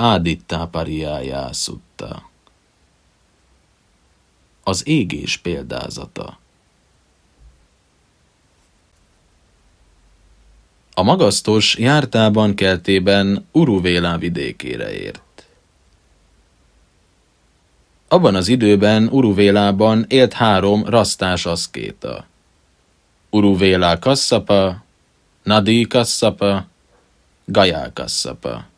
Ádittá pariájá szutta. Az égés példázata. A magasztos jártában keltében Uruvélá vidékére ért. Abban az időben Uruvélában élt három rasztás aszkéta. Uruvélá Kasszapa, Nadi Kasszapa, Gajá Kasszapa.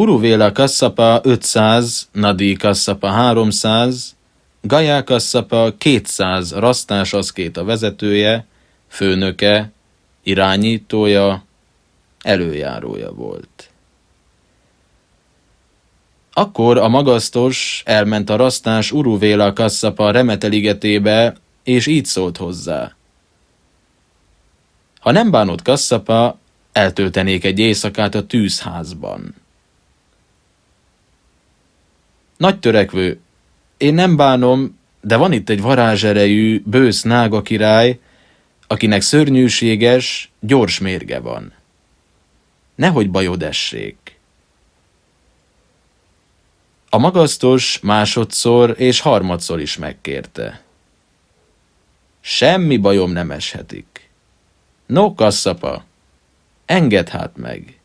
Uruvéla Kasszapa 500, Nadi Kasszapa 300, Gajá Kasszapa 200 rasztás a vezetője, főnöke, irányítója, előjárója volt. Akkor a magasztos elment a rasztás Uruvéla Kasszapa remeteligetébe, és így szólt hozzá. Ha nem bánod Kasszapa, eltöltenék egy éjszakát a tűzházban. Nagy törekvő, én nem bánom, de van itt egy varázserejű, bősz nága király, akinek szörnyűséges, gyors mérge van. Nehogy bajod essék. A magasztos másodszor és harmadszor is megkérte. Semmi bajom nem eshetik. No, kasszapa, engedd hát meg.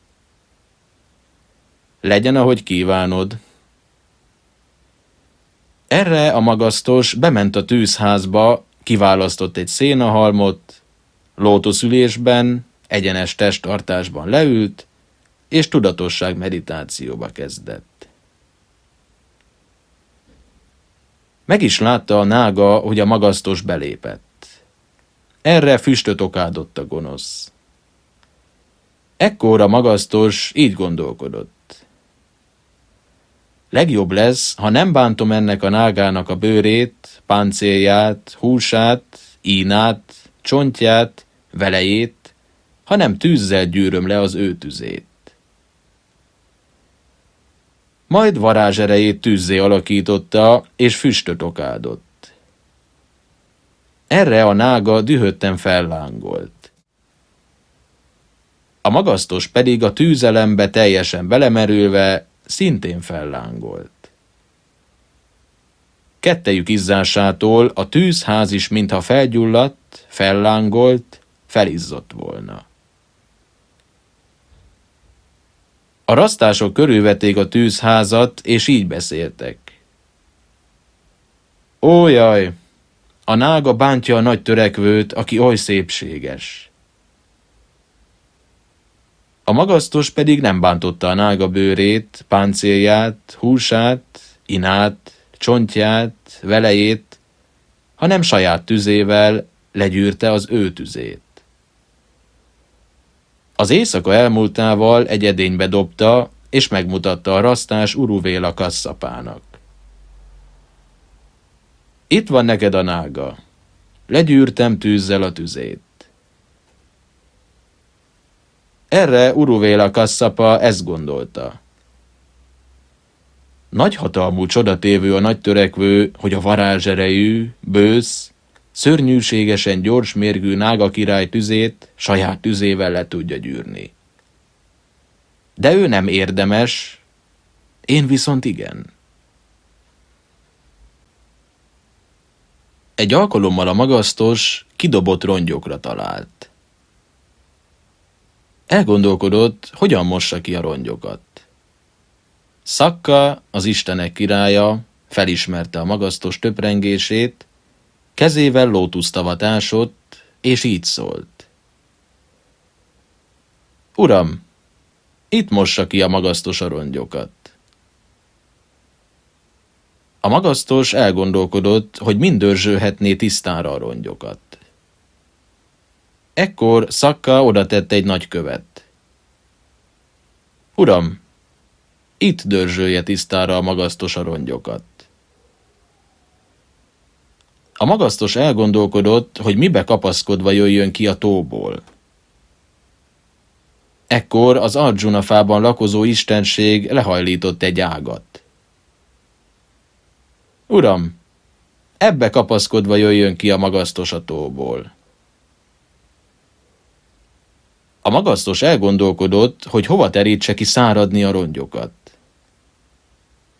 Legyen, ahogy kívánod. Erre a magasztos bement a tűzházba, kiválasztott egy szénahalmot, lótuszülésben, egyenes testtartásban leült, és tudatosság meditációba kezdett. Meg is látta a nága, hogy a magasztos belépett. Erre füstöt okádott a gonosz. Ekkor a magasztos így gondolkodott. Legjobb lesz, ha nem bántom ennek a nágának a bőrét, páncélját, húsát, ínát, csontját, velejét, hanem tűzzel gyűröm le az ő tüzét. Majd varázserejét tűzzé alakította, és füstöt okádott. Erre a nága dühötten fellángolt. A magasztos pedig a tűzelembe teljesen belemerülve szintén fellángolt. Kettejük izzásától a tűzház is mintha felgyulladt, fellángolt, felizzott volna. A rasztások körülvették a tűzházat, és így beszéltek. Ó jaj, a nága bántja a nagy törekvőt, aki oly szépséges. A magasztos pedig nem bántotta a nága bőrét, páncélját, húsát, inát, csontját, velejét, hanem saját tüzével legyűrte az ő tüzét. Az éjszaka elmúltával egy edénybe dobta, és megmutatta a rasztás Uruvéla kasszapának. Itt van neked a nága. Legyűrtem tűzzel a tüzét. Erre Uruvéla Kasszapa ezt gondolta. Nagy hatalmú csodatévő a nagy törekvő, hogy a varázserejű, bősz, szörnyűségesen gyors mérgű nága király tüzét saját tüzével le tudja gyűrni. De ő nem érdemes, én viszont igen. Egy alkalommal a magasztos kidobott rongyokra talált. Elgondolkodott, hogyan mossa ki a rongyokat. Szakka, az Istenek királya, felismerte a magasztos töprengését, kezével lótusztavat ásott, és így szólt. Uram, itt mossa ki a magasztos a rongyokat. A magasztos elgondolkodott, hogy mind dörzsölhetné tisztára a rongyokat. Ekkor Szakka oda tett egy nagy követ. Uram, itt dörzsölje tisztára a magasztos arongyokat. A magasztos elgondolkodott, hogy mibe kapaszkodva jöjjön ki a tóból. Ekkor az Arjuna fában lakozó istenség lehajlított egy ágat. Uram, ebbe kapaszkodva jöjjön ki a magasztos a tóból. A magasztos elgondolkodott, hogy hova terítse ki száradni a rongyokat.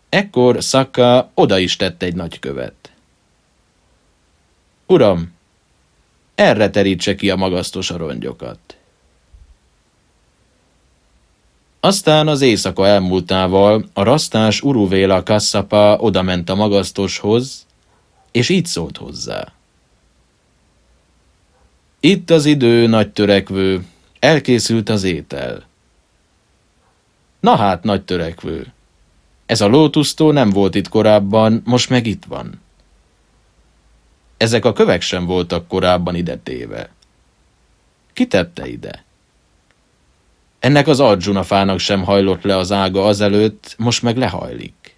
Ekkor Szakka oda is tett egy nagy követ. Uram, erre terítse ki a magasztos a rongyokat. Aztán az éjszaka elmúltával a rasztás Uruvéla Kasszapa odament a magasztoshoz, és így szólt hozzá. Itt az idő, nagy törekvő, elkészült az étel. Na hát, nagy törekvő, ez a lótusztó nem volt itt korábban, most meg itt van. Ezek a kövek sem voltak korábban ide téve. Ki tette ide? Ennek az Arjuna fának sem hajlott le az ága azelőtt, most meg lehajlik.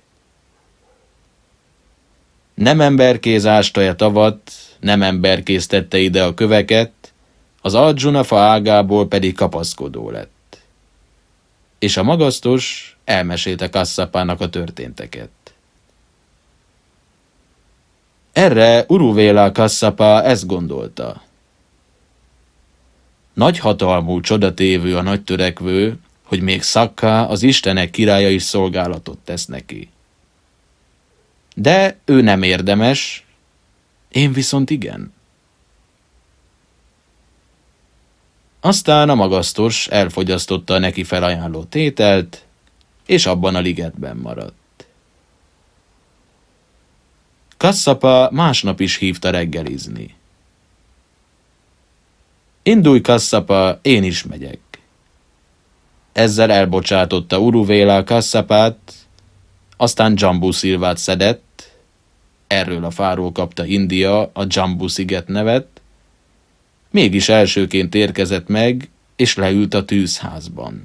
Nem emberkéz ástaja tavat, nem emberkéz tette ide a köveket, az Arjuna fa ágából pedig kapaszkodó lett. És a magasztos elmesélte Kasszapának a történteket. Erre Uruvéla Kasszapa ezt gondolta. Nagy hatalmú, csodatévő a nagy törekvő, hogy még Szakká, az Istenek királya is szolgálatot tesz neki. De ő nem érdemes, én viszont igen. Aztán a magasztos elfogyasztotta a neki felajánló tételt, és abban a ligetben maradt. Kasszapa másnap is hívta reggelizni. Indulj, Kasszapa, én is megyek. Ezzel elbocsátotta Uruvéla Kasszapát, aztán Jambu Szilvát szedett, erről a fáról kapta India a Jambu sziget nevet, mégis elsőként érkezett meg, és leült a tűzházban.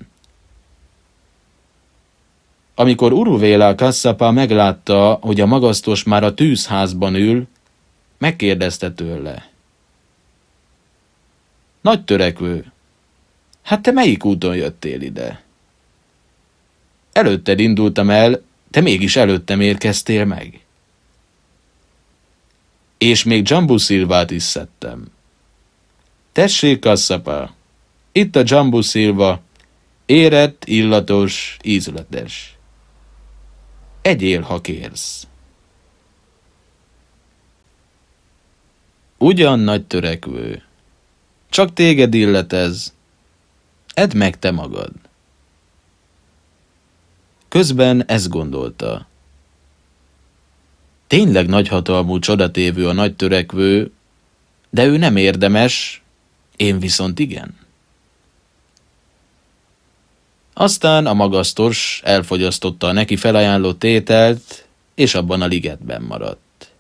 Amikor Uruvéla Kasszapa meglátta, hogy a magasztos már a tűzházban ül, megkérdezte tőle. Nagy törekvő, hát te melyik úton jöttél ide? Előtted indultam el, te mégis előttem érkeztél meg. És még Jambu Szilvát is szedtem. Tessék, Kasszapa, itt a Jambu Szilva, érett, illatos, ízletes. Egyél, ha kérsz. Ugyan nagy törekvő, csak téged illet ez. Edd meg te magad. Közben ezt gondolta. Tényleg nagyhatalmú csodatévő a nagy törekvő, de ő nem érdemes, én viszont igen. Aztán a magasztos elfogyasztotta a neki felajánlott tételt, és abban a ligetben maradt.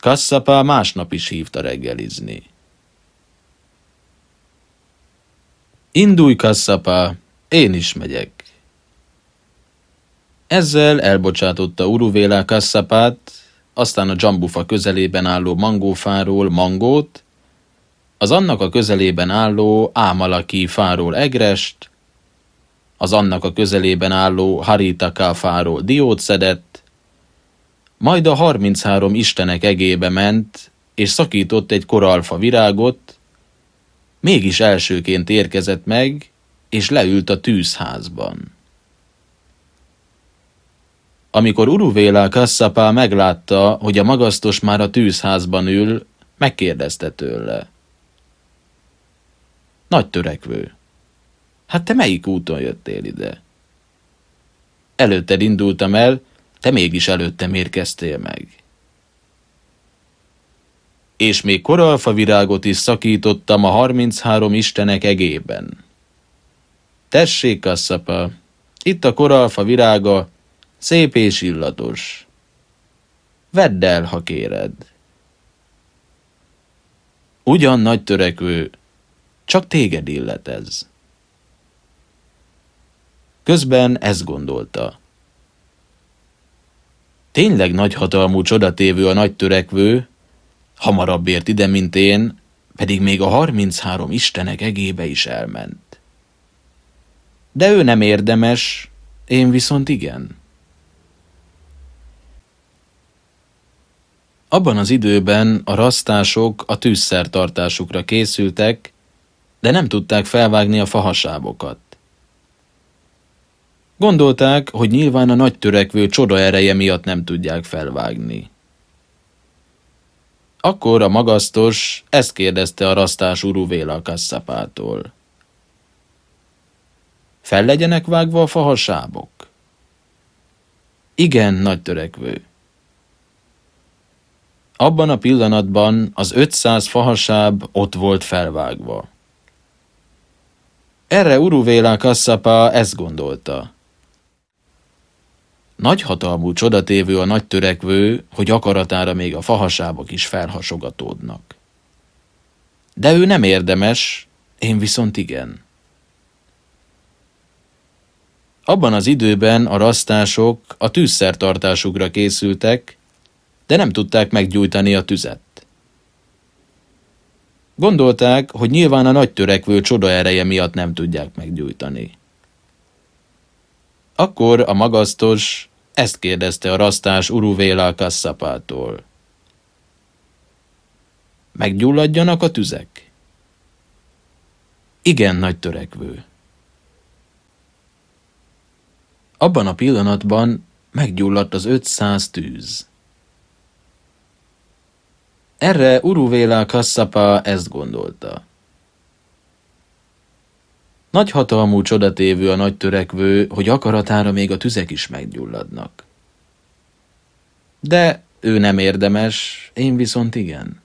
Kasszapa másnap is hívta reggelizni. Indulj, Kasszapa, én is megyek. Ezzel elbocsátotta Uruvéla Kasszapát, aztán a Jambufa közelében álló mangófáról mangót, az annak a közelében álló Ámalaki fáról egrest, az annak a közelében álló Haritaka fáról diót szedett, majd a 33 istenek egébe ment, és szakított egy koralfa virágot, mégis elsőként érkezett meg, és leült a tűzházban. Amikor Uruvéla Kasszapá meglátta, hogy a magasztos már a tűzházban ül, megkérdezte tőle. Nagy törekvő. Hát te melyik úton jöttél ide? Előtted indultam el, te mégis előttem érkeztél meg. És még koralfa virágot is szakítottam a 33 istenek egében. Tessék, kasszapa, itt a koralfa virága, szép és illatos. Vedd el, ha kéred. Ugyan nagy törekvő, csak téged illet ez. Közben ezt gondolta. Tényleg nagyhatalmú csodatévő a nagy törekvő, hamarabb ért ide, mint én, pedig még a 33 istenek egébe is elment. De ő nem érdemes, én viszont igen. Abban az időben a rasztások a tűzszertartásukra készültek, de nem tudták felvágni a fahasábokat. Gondolták, hogy nyilván a nagy törekvő csoda ereje miatt nem tudják felvágni. Akkor a magasztos ezt kérdezte a rasztás Uruvéla kasszapától. Fel legyenek vágva a fahasábok? Igen, nagy törekvő. Abban a pillanatban az 500 fahasáb ott volt felvágva. Erre Uruvéla Kasszapa ezt gondolta. Nagyhatalmú csodatévő a nagy törekvő, hogy akaratára még a fahasábok is felhasogatódnak. De ő nem érdemes, én viszont igen. Abban az időben a rasztások a tűzszertartásukra készültek, de nem tudták meggyújtani a tüzet. Gondolták, hogy nyilván a nagy törekvő csoda ereje miatt nem tudják meggyújtani. Akkor a magasztos ezt kérdezte a rasztás Uruvéla Kasszapától. Meggyulladjanak a tüzek? Igen, nagy törekvő. Abban a pillanatban meggyulladt az 500 tűz. Erre Uruvéla Kasszapa ezt gondolta. Nagy hatalmú csodatévő a nagy törekvő, hogy akaratára még a tüzek is meggyulladnak. De ő nem érdemes, én viszont igen.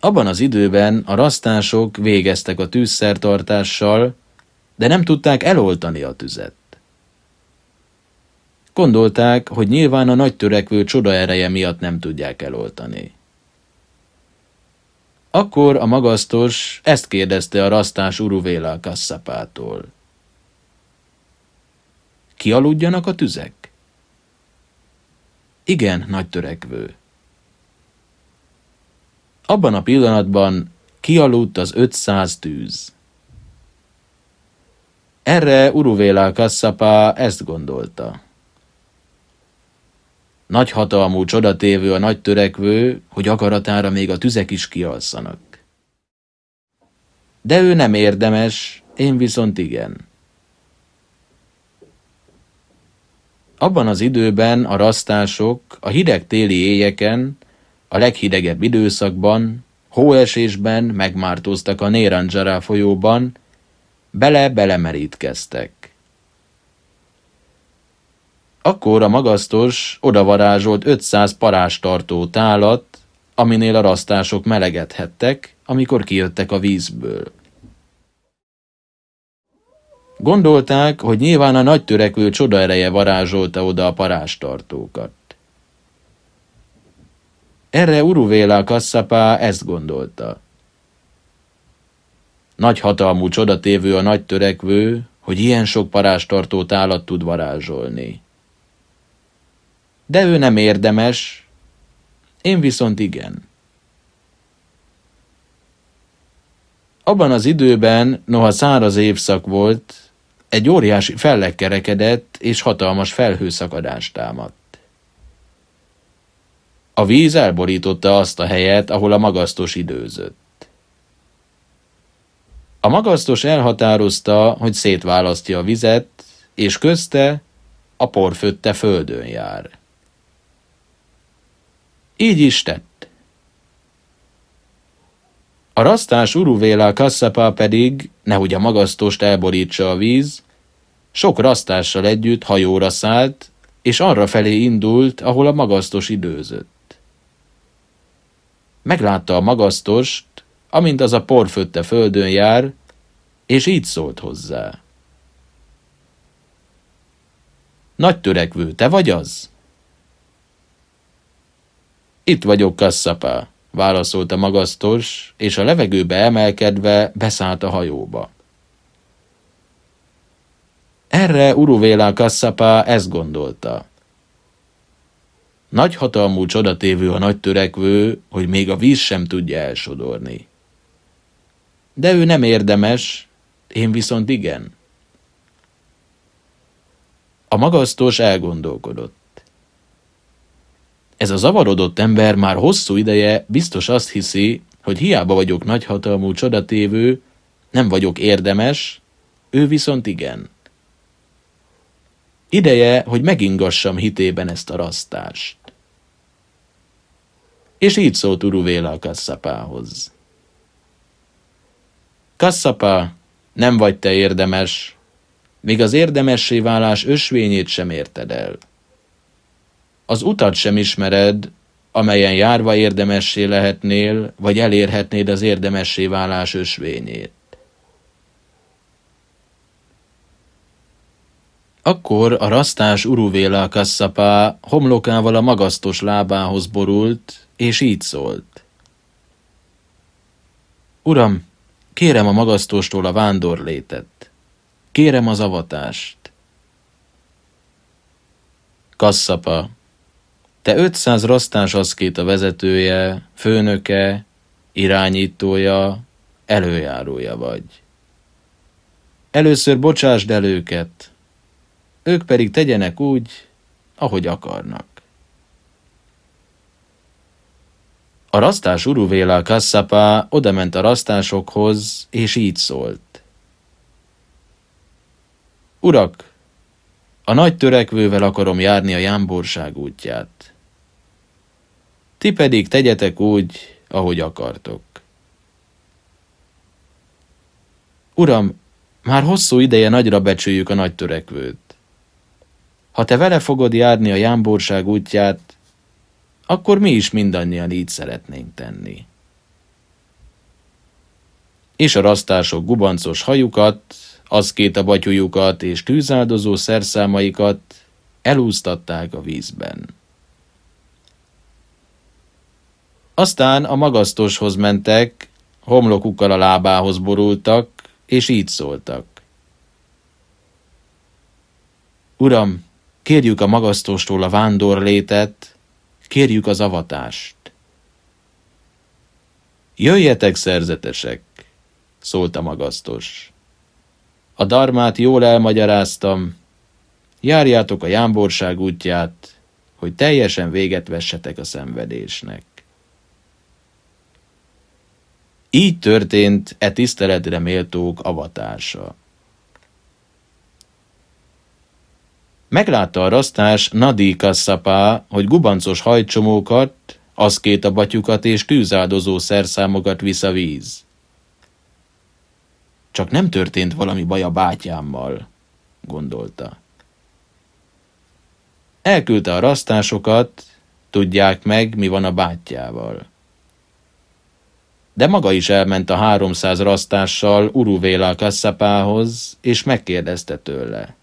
Abban az időben a rasztások végeztek a tűzszertartással, de nem tudták eloltani a tüzet. Gondolták, hogy nyilván a nagy törekvő csoda ereje miatt nem tudják eloltani. Akkor a magasztos ezt kérdezte a rasztás Uruvéla kasszapától. Kialudjanak a tüzek? Igen, nagy törekvő. Abban a pillanatban kialudt az 500 tűz. Erre Uruvéla Kasszapa ezt gondolta. Nagy hatalmú csodatévő a nagy törekvő, hogy akaratára még a tüzek is kialszanak. De ő nem érdemes, én viszont igen. Abban az időben a rasztások a hideg téli éjeken, a leghidegebb időszakban, hóesésben megmártóztak a Néranjara folyóban, bele-belemerítkeztek. Akkor a magasztos odavarázsolt 500 parástartó tálat, aminél a rasztások melegedhettek, amikor kijöttek a vízből. Gondolták, hogy nyilván a nagy törekvő csodaereje varázsolta oda a parástartókat. Erre Uruvéla Kasszapá ezt gondolta. Nagy hatalmú csodatévő a nagy törekvő, hogy ilyen sok parástartó tálat tud varázsolni de ő nem érdemes, én viszont igen. Abban az időben, noha száraz évszak volt, egy óriási fellek kerekedett, és hatalmas felhőszakadást támadt. A víz elborította azt a helyet, ahol a magasztos időzött. A magasztos elhatározta, hogy szétválasztja a vizet, és közte a porfötte földön jár. Így is tett. A rasztás Uruvéla Kasszapa pedig, nehogy a magasztost elborítsa a víz, sok rasztással együtt hajóra szállt, és arra felé indult, ahol a magasztos időzött. Meglátta a magasztost, amint az a porfötte földön jár, és így szólt hozzá. Nagy törekvő, te vagy az? Itt vagyok, kasszapá, válaszolta magasztos, és a levegőbe emelkedve beszállt a hajóba. Erre Uruvéla kasszapá ezt gondolta. Nagy hatalmú csodatévő a nagy törekvő, hogy még a víz sem tudja elsodorni. De ő nem érdemes, én viszont igen. A magasztos elgondolkodott. Ez a zavarodott ember már hosszú ideje biztos azt hiszi, hogy hiába vagyok nagyhatalmú csodatévő, nem vagyok érdemes, ő viszont igen. Ideje, hogy megingassam hitében ezt a rasztást. És így szólt Uruvéla a kasszapához. Kasszapa, nem vagy te érdemes, még az érdemessé válás ösvényét sem érted el. Az utat sem ismered, amelyen járva érdemessé lehetnél, vagy elérhetnéd az érdemessé válás ösvényét. Akkor a rasztás Uruvéla kasszapá homlokával a magasztos lábához borult, és így szólt. Uram, kérem a magasztóstól a vándorlétet. Kérem az avatást. Kasszapa, te 500 rasztás a vezetője, főnöke, irányítója, előjárója vagy. Először bocsásd el őket, ők pedig tegyenek úgy, ahogy akarnak. A rasztás Uruvéla Kasszapa odament a rasztásokhoz, és így szólt. Urak, a nagy törekvővel akarom járni a jámborság útját. Ti pedig tegyetek úgy, ahogy akartok. Uram, már hosszú ideje nagyra becsüljük a nagy törekvőt. Ha te vele fogod járni a jámborság útját, akkor mi is mindannyian így szeretnénk tenni. És a rasztások gubancos hajukat, két a batyujukat és tűzáldozó szerszámaikat elúsztatták a vízben. Aztán a magasztoshoz mentek, homlokukkal a lábához borultak, és így szóltak. Uram, Kérjük a magasztóstól a vándorlétet, kérjük az avatást. Jöjjetek, szerzetesek, szólt a magasztos. A darmát jól elmagyaráztam, járjátok a jámborság útját, hogy teljesen véget vessetek a szenvedésnek. Így történt e tiszteletre méltók avatása. Meglátta a rasztás Nadi Kasszapá, hogy gubancos hajcsomókat, két a batyukat és tűzáldozó szerszámokat visz a víz. Csak nem történt valami baj a bátyámmal, gondolta. Elküldte a rasztásokat, tudják meg, mi van a bátyjával. De maga is elment a háromszáz rasztással Uruvéla Kasszapához, és megkérdezte tőle.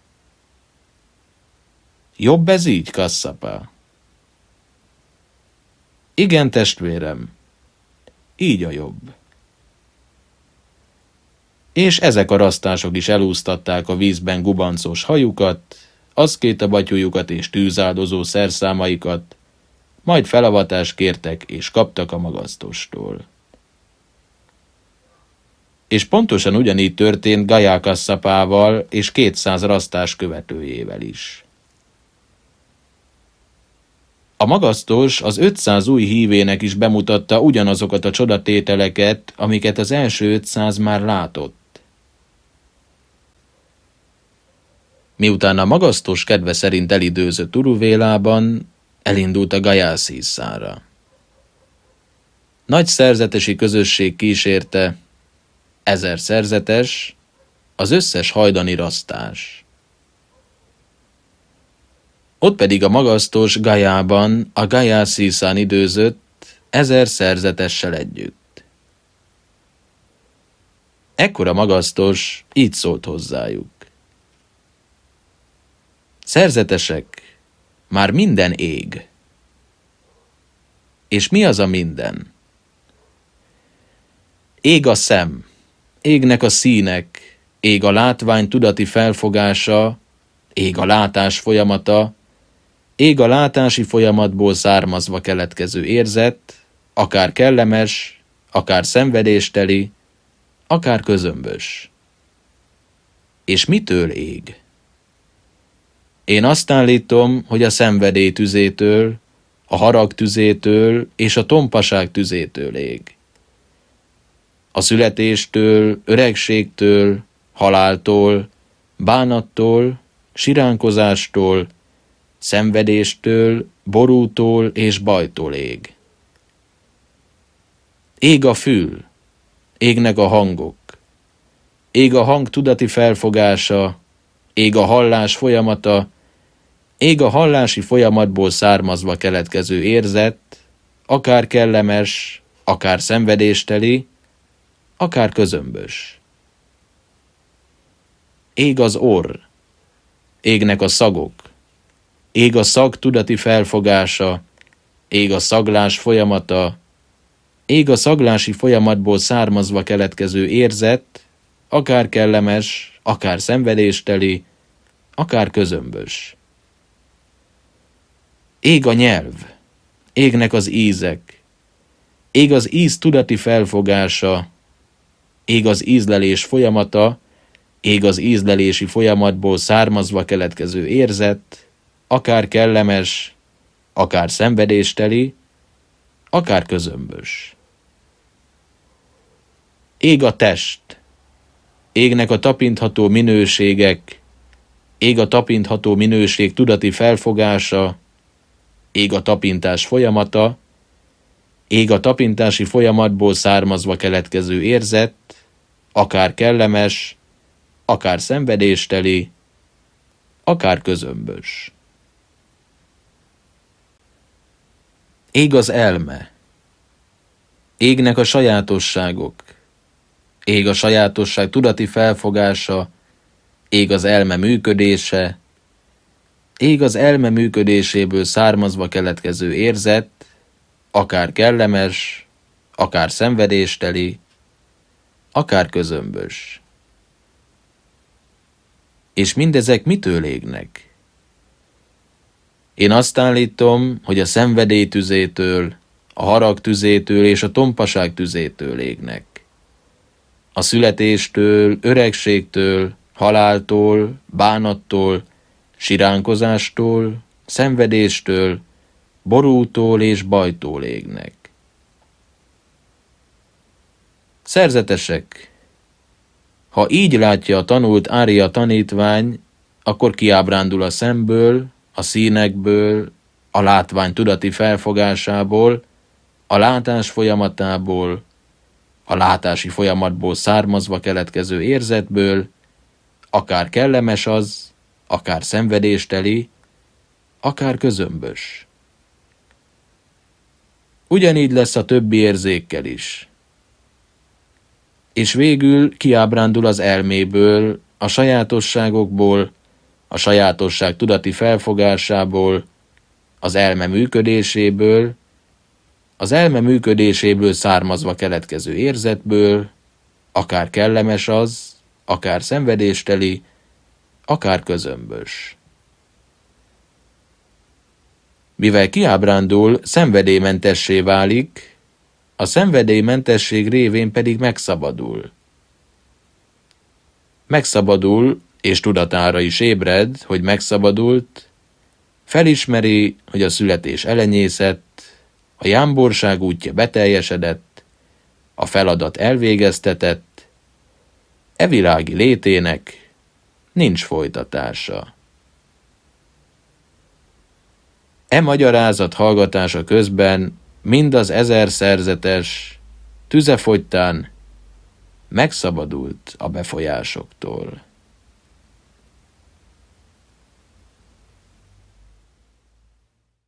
Jobb ez így, kasszapa? Igen, testvérem, így a jobb. És ezek a rasztások is elúsztatták a vízben gubancos hajukat, két a batyújukat és tűzáldozó szerszámaikat, majd felavatást kértek és kaptak a magasztostól. És pontosan ugyanígy történt Gajákasszapával és kétszáz rasztás követőjével is. A magasztos az 500 új hívének is bemutatta ugyanazokat a csodatételeket, amiket az első 500 már látott. Miután a magasztos kedve szerint elidőzött Uruvélában, elindult a Gajászíszára. Nagy szerzetesi közösség kísérte, ezer szerzetes, az összes hajdani rasztás. Ott pedig a magasztos Gajában a Gajá Szíszán időzött ezer szerzetessel együtt. Ekkor a magasztos így szólt hozzájuk. Szerzetesek, már minden ég. És mi az a minden? Ég a szem, égnek a színek, ég a látvány tudati felfogása, ég a látás folyamata, ég a látási folyamatból származva keletkező érzet, akár kellemes, akár szenvedésteli, akár közömbös. És mitől ég? Én azt állítom, hogy a szenvedély tüzétől, a harag tüzétől és a tompaság tüzétől ég. A születéstől, öregségtől, haláltól, bánattól, siránkozástól, szenvedéstől, borútól és bajtól ég. Ég a fül, égnek a hangok, ég a hang tudati felfogása, ég a hallás folyamata, ég a hallási folyamatból származva keletkező érzet, akár kellemes, akár szenvedésteli, akár közömbös. Ég az orr, égnek a szagok, ég a szag tudati felfogása, ég a szaglás folyamata, ég a szaglási folyamatból származva keletkező érzet, akár kellemes, akár szenvedésteli, akár közömbös. Ég a nyelv, égnek az ízek, ég az íz tudati felfogása, ég az ízlelés folyamata, ég az ízlelési folyamatból származva keletkező érzet, akár kellemes, akár szenvedésteli, akár közömbös. Ég a test, égnek a tapintható minőségek, ég a tapintható minőség tudati felfogása, ég a tapintás folyamata, ég a tapintási folyamatból származva keletkező érzet, akár kellemes, akár szenvedésteli, akár közömbös. Ég az elme, égnek a sajátosságok, ég a sajátosság tudati felfogása, ég az elme működése, ég az elme működéséből származva keletkező érzet, akár kellemes, akár szenvedésteli, akár közömbös. És mindezek mitől égnek? Én azt állítom, hogy a szenvedély tüzétől, a harag tüzétől és a tompaság tüzétől égnek. A születéstől, öregségtől, haláltól, bánattól, siránkozástól, szenvedéstől, borútól és bajtól égnek. Szerzetesek, ha így látja a tanult Ária tanítvány, akkor kiábrándul a szemből, a színekből, a látvány tudati felfogásából, a látás folyamatából, a látási folyamatból származva keletkező érzetből, akár kellemes az, akár szenvedésteli, akár közömbös. Ugyanígy lesz a többi érzékkel is. És végül kiábrándul az elméből, a sajátosságokból, a sajátosság tudati felfogásából, az elme működéséből, az elme működéséből származva keletkező érzetből, akár kellemes az, akár szenvedésteli, akár közömbös. Mivel kiábrándul, szenvedélymentessé válik, a szenvedélymentesség révén pedig megszabadul. Megszabadul, és tudatára is ébred, hogy megszabadult, felismeri, hogy a születés elenyészett, a jámborság útja beteljesedett, a feladat elvégeztetett, e világi létének nincs folytatása. E magyarázat hallgatása közben mind az ezer szerzetes, tüzefogytán megszabadult a befolyásoktól.